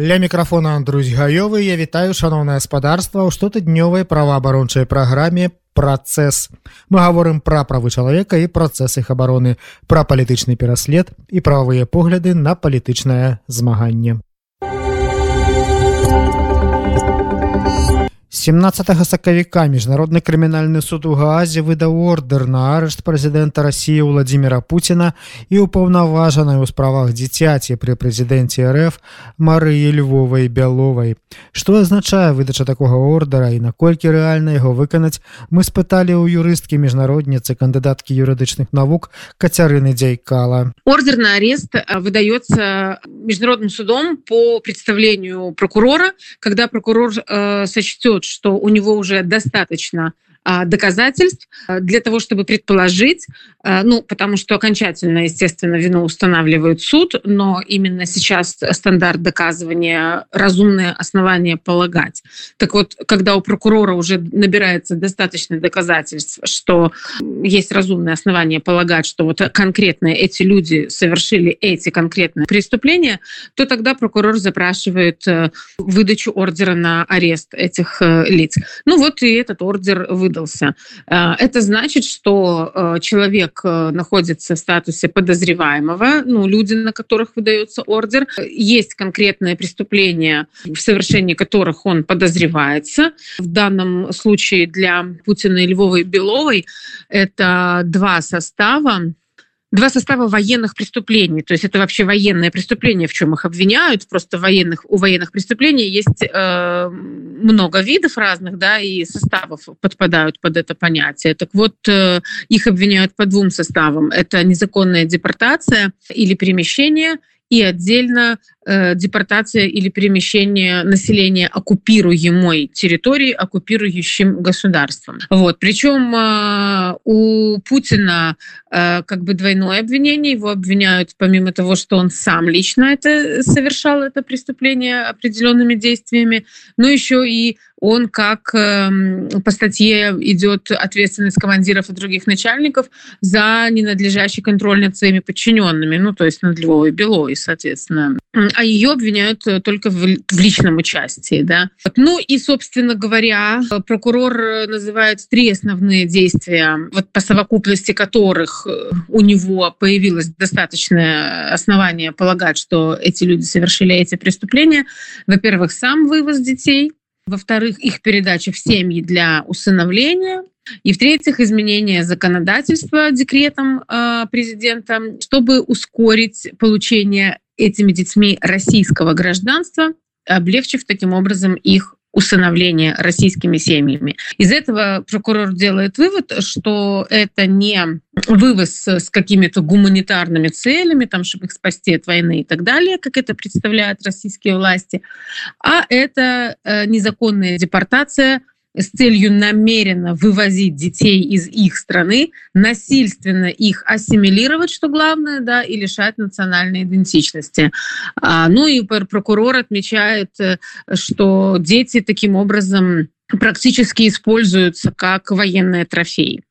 ля мікрафона Андрусь гаёвы я вітаю шаноўнае гаспадарства ў штотыднёвай праваабарончай праграме працэс мы гаворым пра правы чалавека і працэс іх абароны пра палітычны пераслед і правыя погляды на палітычнае змаганне 17 сакавіка міжнародны крымінальны суд у газе выдаў ордер на арышт прэзідэнта Росіі владимира Пуціна і упаўнаважанай у справах дзіцяці пры прэзідэнце РФ Марыі Львовай бяловай што азначае выдача такога ордара і наколькі рэальна яго выканаць мы спыталі ў юрысткі міжнародніцы кандыдаткі юрыдычных навук кацярыны дзяйкала ордер на арест выдается международным судом по представлению прокурора когда прокурор э, сочтет что у него уже достаточно доказательств а, для того, чтобы предположить, а, ну, потому что окончательно, естественно, вину устанавливает суд, но именно сейчас стандарт доказывания разумное основание полагать. Так вот, когда у прокурора уже набирается достаточно доказательств, что есть разумное основание полагать, что вот конкретно эти люди совершили эти конкретные преступления, то тогда прокурор запрашивает э, выдачу ордера на арест этих э, лиц. Ну вот и этот ордер вы выдался. Э, это значит, что э, человек э, находится в статусе подозреваемого, ну, люди, на которых выдается ордер. Есть конкретное преступление, в совершении которых он подозревается. В данном случае для Путина и Львовой Беловой это два состава два состава военных преступлений. То есть это вообще военное преступление, в чем их обвиняют. Просто военных, у военных преступлений есть э, много видов разных, да, и составов подпадают под это понятие. Так вот, э, их обвиняют по двум составам. Это незаконная депортация или перемещение и отдельно э, депортация или перемещение населения оккупируемой территории оккупирующим государством. Вот. Причем э, у Путина э, как бы двойное обвинение. Его обвиняют помимо того, что он сам лично это совершал это преступление определенными действиями, но еще и он как э, по статье идет ответственность командиров и других начальников за ненадлежащий контроль над своими подчиненными, ну то есть над Львовой Белой, соответственно. А ее обвиняют только в, личном участии, да. Ну и, собственно говоря, прокурор называет три основные действия, вот по совокупности которых э, у него появилось достаточное основание полагать, что эти люди совершили эти преступления. Во-первых, сам вывоз детей, во-вторых, их передача в семьи для усыновления, и в-третьих, изменение законодательства декретом э, президента, чтобы ускорить получение этими детьми российского гражданства, облегчив таким образом их усыновления российскими семьями. Из этого прокурор делает вывод, что это не вывоз с какими-то гуманитарными целями, там, чтобы их спасти от войны и так далее, как это представляют российские власти, а это э, незаконная депортация с целью намеренно вывозить детей из их страны, насильственно их ассимилировать, что главное, да, и лишать национальной идентичности. А, ну и прокурор отмечает, э, что дети таким образом практически используются как военные трофеи.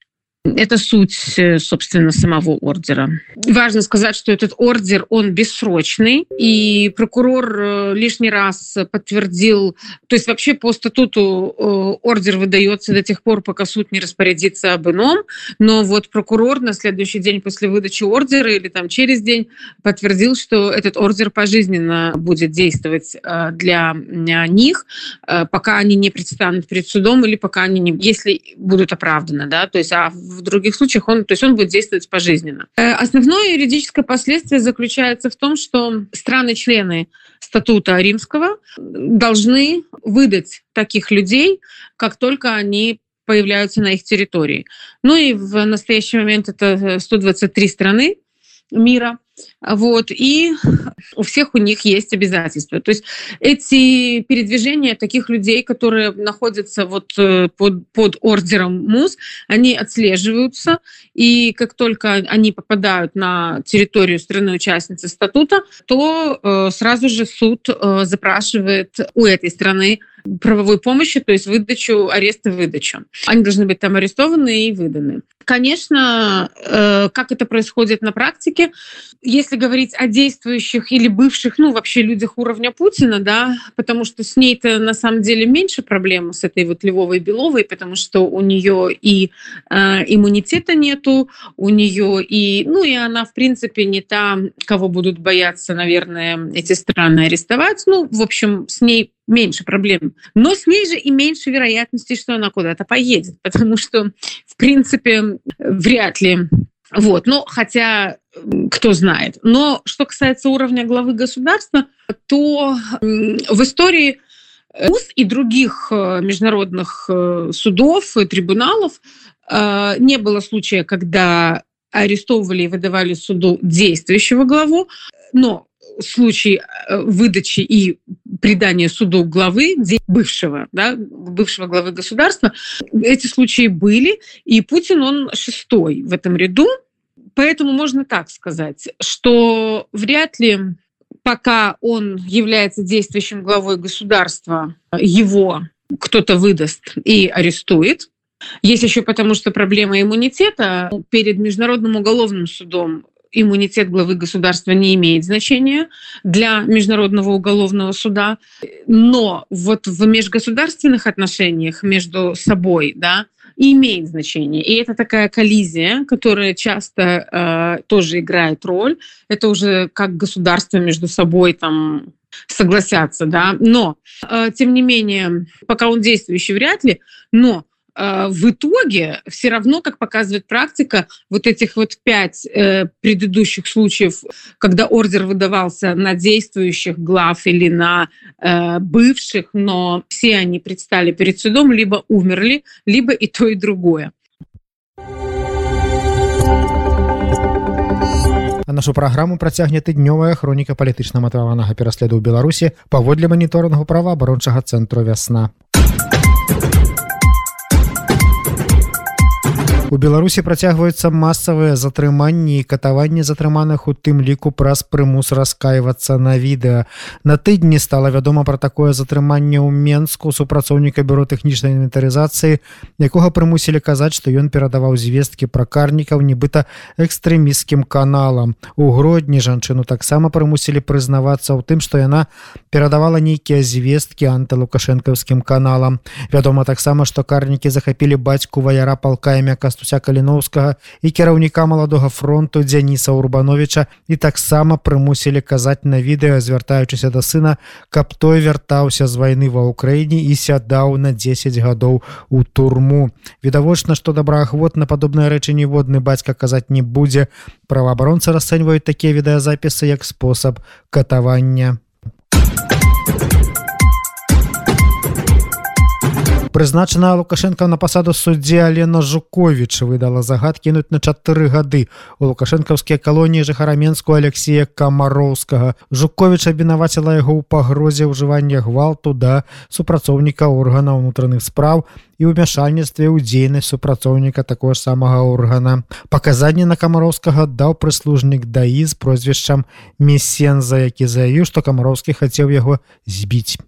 Это суть, э, собственно, самого ордера. Важно сказать, что этот ордер, он бессрочный, и прокурор э, лишний раз подтвердил, то есть вообще по статуту э, ордер выдается до тех пор, пока суд не распорядится об ином, но вот прокурор на следующий день после выдачи ордера или там через день подтвердил, что этот ордер пожизненно будет действовать для них, пока они не предстанут перед судом или пока они не, если будут оправданы, да, то есть а в других случаях он, то есть он будет действовать пожизненно. Э, основное юридическое последствие заключается в том, что страны-члены статута римского должны выдать таких людей, как только они появляются на их территории. Ну и в настоящий момент это 123 страны мира. Вот, и у всех у них есть обязательства. То есть эти передвижения таких людей, которые находятся вот э, под, под ордером МУС, они отслеживаются, и как только они попадают на территорию страны-участницы статута, то э, сразу же суд э, запрашивает у этой страны правовой помощи, то есть выдачу ареста выдачу. Они должны быть там арестованы и выданы. Конечно, э, как это происходит на практике, если говорить о действующих или бывших, ну вообще людях уровня Путина, да, потому что с ней-то на самом деле меньше проблем с этой вот Львовой Беловой, потому что у нее и э, иммунитета нету, у нее и, ну и она в принципе не та, кого будут бояться, наверное, эти страны арестовать. Ну, в общем, с ней меньше проблем. Но с ней же и меньше вероятности, что она куда-то поедет, потому что, в принципе, вряд ли. Вот, ну, хотя кто знает. Но что касается уровня главы государства, то в истории УС и других э, международных э, судов и трибуналов э, не было случая, когда арестовывали и выдавали суду действующего главу, но случай выдачи и предания суду главы бывшего, да, бывшего главы государства. Эти случаи были, и Путин, он шестой в этом ряду. Поэтому можно так сказать, что вряд ли пока он является действующим главой государства, его кто-то выдаст и арестует. Есть еще потому, что проблема иммунитета перед Международным уголовным судом иммунитет главы государства не имеет значения для Международного уголовного суда, но вот в межгосударственных отношениях между собой, да, имеет значение. И это такая коллизия, которая часто э, тоже играет роль. Это уже как государство между собой там согласятся, да. Но, э, тем не менее, пока он действующий, вряд ли, но в итоге все равно, как показывает практика, вот этих вот пять э, предыдущих случаев, когда ордер выдавался на действующих глав или на э, бывших, но все они предстали перед судом, либо умерли, либо и то, и другое. нашу праграму працягне тыднёвая хроніка палітычна матаванага пераследу ў беларусі паводле маніторнага праваабарончага цэнтру вясна У Беларусі працягваюцца масавыя затрыманні і катаванні затрыманых у тым ліку праз прымус раскайвацца на відэа. На тыдні стала вядома пра такое затрыманне ў Менску супрацоўніка бюро тэхнічнай інвентарызацыі, якога прымусілі казаць, што ён перадаваў звесткі пра карнікаў нібыта экстрэміскім каналам. У гродні жанчыну таксама прымусілі прызнавацца ў тым, што яна перадавала нейкія звесткі антылукашэнкаўскім каналам. Вядома таксама, што карнікі захапілі бацьку ваяра палка імя касту Кастуся каліновскага і кіраўніка маладога фронту дзяніса урбановича і таксама прымусілі казаць на відэа звяртаючыся да сына каб той вяртаўся з вайны ва ўкраіне і сядаў на 10 гадоў у турму. Відавочна што добраахвотна падобныя рэчы ніводны бацька казаць не будзе. Праваабаронцы расцэньваюць такія відэазапісы як спосаб катавання прызначана лукашенко на пасаду суддзе алена жукович выдала загад кінуць на чатыры гады. У лукашэнкаўскія калоніі жыхараменску алексея камароўскага. Жукович абвінаваціла яго ў пагрозе ўжывання гвалту да супрацоўніка органа ўнутраных спраў і ўмяшальніцтве ў дзейнасць супрацоўніка такого ж самага органа. Паказанне на камароўскага даў прыслужнік даі з прозвішчам месенза які заявіў што камароўскі хацеў яго збіць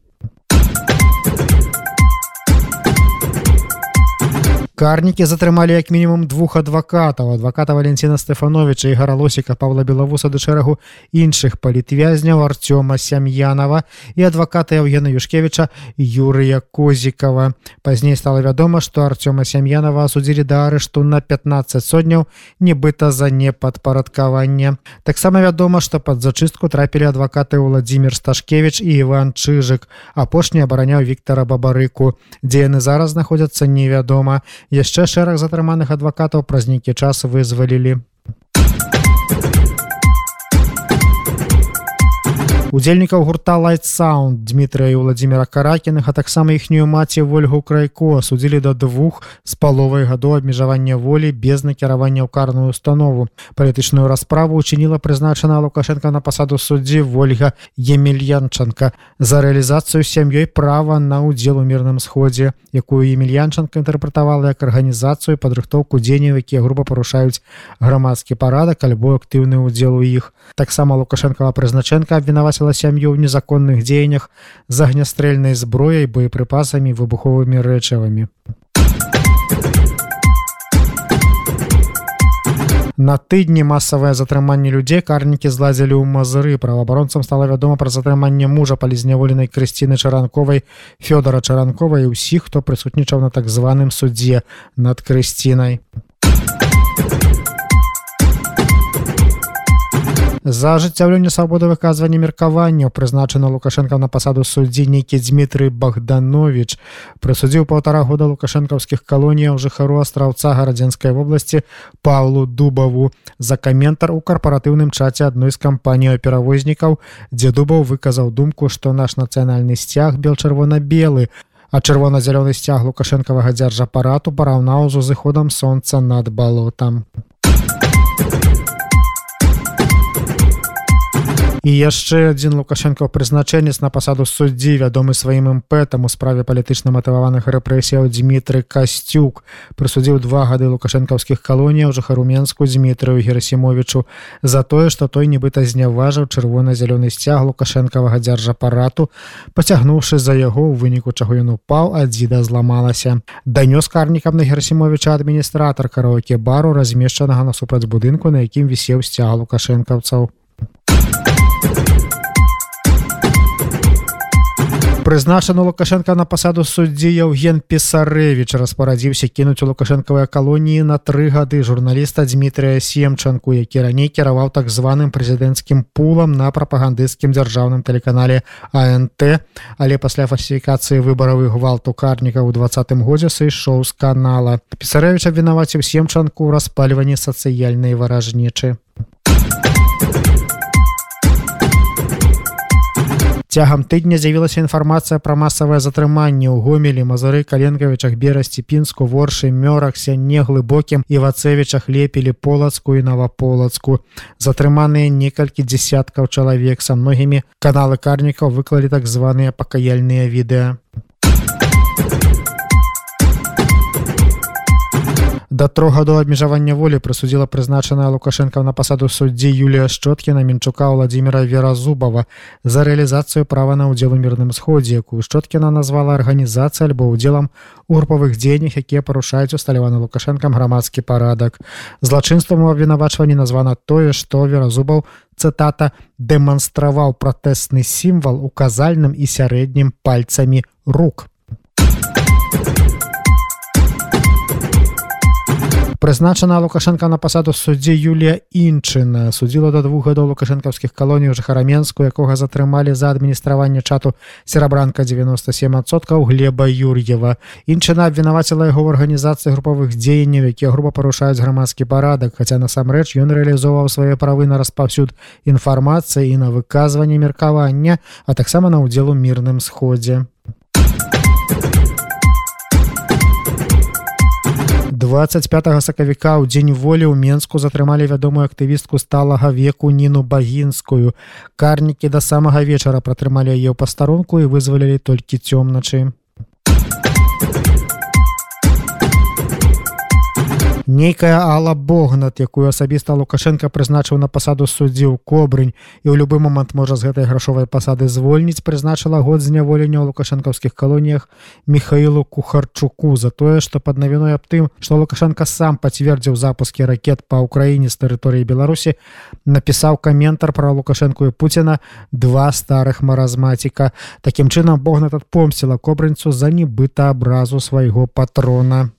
карнікі затрымалі як мінімум двух адвакатаў адваката валенціна стэфановича і гаралосіка павла белавуса да шэрагу іншых палітвязняў артёма сям'янова і адваката евгена юшкевича юрыя козікова пазней стала вядома што артёма сям'янова асудзілі да арышту на 15 сотняў нібыта за непадпарадкаванне таксама вядома што пад зачыстку трапілі адвакаты владимир сташкевич і иван чыжык апошні абараняў Віктора бабарыку дзе яны зараз знаходзяцца невядома яшчэ шэраг затрыманых адвакатаў праз нейкі час вызвалілі Удзельнікаў гурта light sound Дмітрия владимира каракіных а таксама іхнюю маці ольгу крайко судзілі до двух з паловай гадоў абмежавання волі без накіравання ў карную установу. Палітычную расправу учыніла прызначана лукашенко на пасаду суддзі ольга емельянчанка. За рэалізацыю сям'ёй права на удзел у мірным сходзе якую емельянчанка інтэрпрэтавала як арганізацыю падрыхтоўку дзеянняў якія груба парушаюць грамадскі парадак альбо актыўны ўдзел у іх. Таксама лукашенкова прызначэнка абвінаваць абвінавацила сям'ю ў незаконных дзеяннях з агнястрэльнай зброяй боепрыпасамі выбуховымі рэчавамі На тыдні масавае затрыманне людзей карнікі зладзілі ў мазыры. Праваабаронцам стала вядома пра затрыманне мужа палізняволенай крысціны чаранковай фёдора чаранкова і ўсіх хто прысутнічаў на так званым суддзе над крысцінай За ажыццяўленне свабоды выказвання меркаванняў прызначана лукашенко на пасаду суддзі нейкі Дмітрый Богданович прысудзіў полтора года лукашэнкаўскіх калоніяў жыхару астраўца гарадзенскай вобласці Павлу дубаву. За каментар у карпаратыўным чаце адной з кампаній перавознікаў дзе дубаў выказаў думку што наш нацыянальны сцяг бел чырвона-белы а чырвона-зялёны сцяг лукашэнкавага дзяржапарату параўнаў з узыходам сонца над балотам і яшчэ адзін лукашенко прызначэнец на пасаду суддзі вядомы сваім імпэтам у справе палітычна матываваных рэпрэсіяў Дмітрый касцюк прысудзіў два гады лукашэнкаўскіх калоніяў жыхару менску Дмітрыю герасімовичу за тое што той нібыта зняважыў чырвона-зялёны сцяг лукашэнкавага дзяржапарату пацягнуўшы за яго ў выніку чаго ён упаў адзіда зламалася данёс карнікам на герасімовича адміністратор караоке бару размешчанага насупраць будынку на якім вісеў сцяг лукашэнкаўцаў Прызначаны лукашенко на пасаду суддзі Евген пісарэвич распарадзіўся кінуць у лукашэнкавыя калоніі на тры гады журналіста Дмітрия семчанку які раней кіраваў так званым прэзідэнцкім пулам на прапагандысцкім дзяржаўным тэлеканале АНТ але пасля фальсіфікацыі выбараў і гвалту карніка ў двадцатым годзе сышоў з канала. Пісарэвич абвінаваціў семчанку распальванні сацыяльнай варажнічы цягам тыдня з'явілася інфармацыя пра масавае затрыманне ў гомелі мазары каленкавічах берасці пінску воршы мёрахся неглыбокім і вацэвічах лепілі полацку і наваполацку. Затрыманыя некалькі десяткаў чалавек. Са многімі каналы карнікаў выклалі так званыя пакаяльныя відэа да трох гадоў абмежавання волі прысудзіла прызначаная лукашенко на пасаду суддзі Юлія шчоткіна мінчука владимира веразубава за рэалізацыю права на ўдзел у мірным сходзе якую шчоткіна назвала арганізацыя альбо ўдзелам у групавых дзеяннях якія парушаюць усталяваны лукашэнкам грамадскі парадак злачынствам у абвінавачванні названа тое што веразубаў цытата дэманстраваў пратэсны сімвал указальным і сярэднім пальцамі рук прызначана лукашенко на пасаду суддзі Юлія іншына судзіла да двух гадоў лукашэнкаўскіх калоніяў жыхараменску якога затрымалі за адміністраванне чату серабранка 97соткаў глеба юр'ева іншына абвінаваціла яго ў арганізацыі групавых дзеянняў якія груба парушаюць грамадскі парадак хаця насамрэч ён рэалізоўваў свае правы на распаўсюд інфармацыі і на выказванне меркавання а таксама на ўдзел у мірным сходзе 25 сакавіка ў дзень волі ў Мску затрымалі вядомую актывістку сталага веку ніну багінскую. Карнікі да самага вечара пратрымалі яе ў пастарунку і вызвалілі толькі цёмначы. Нейкая Алла богнат якую асабіста лукашенко прызначыў на пасаду суддзі ў кобрынь і ў любы момант можа з гэтай грашовай пасады звольніць прызначыла год зняволення ў лукашэнкаўскіх калоніях михаилу кухарчуку за тое што пад навіной аб тым што лукашенко сам пацвердзіў запускі ракет па ўкраіне з тэрыторыі беларусі напісаў каментар пра лукашэнку і пуціна два старых маразмаціка такім чынам богнат адпомсціла кобрынцу за нібыта абразу свайго патрона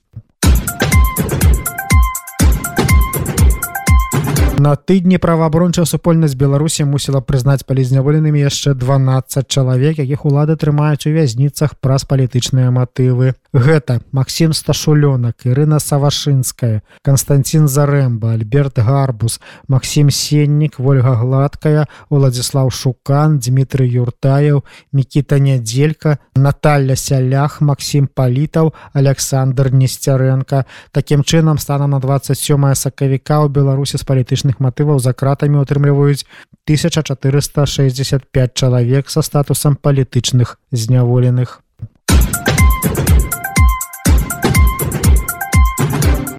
На тыдні праваабарончая супольнасць беларусі мусіла прызнаць палізняволенымі яшчэ 12 чалавек якіх улады трымаюць у вязніцах праз палітычныя матывы. Гэта Макссім сташулёнак Ірына савашынская Константин зарэмба Альберт гарбус Макссім сеннік ольга гладкая Уладзіслав шукан Дмітрый юртаев мікіта нядзелька Наталья сялях Макссім палітаў Александр несцярэнка Такім чынам станам на 27 сакавіка ў беларусі з палітычных палітычных матываў за кратамі утрымліваюць 1465 чалавек са статусам палітычных зняволеных.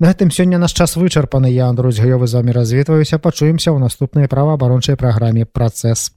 На гэтым сёння наш час вычарпаны я Андрусь гаёвы з вами развітваюся пачуемся ў наступнай праваабарончай праграме працэс.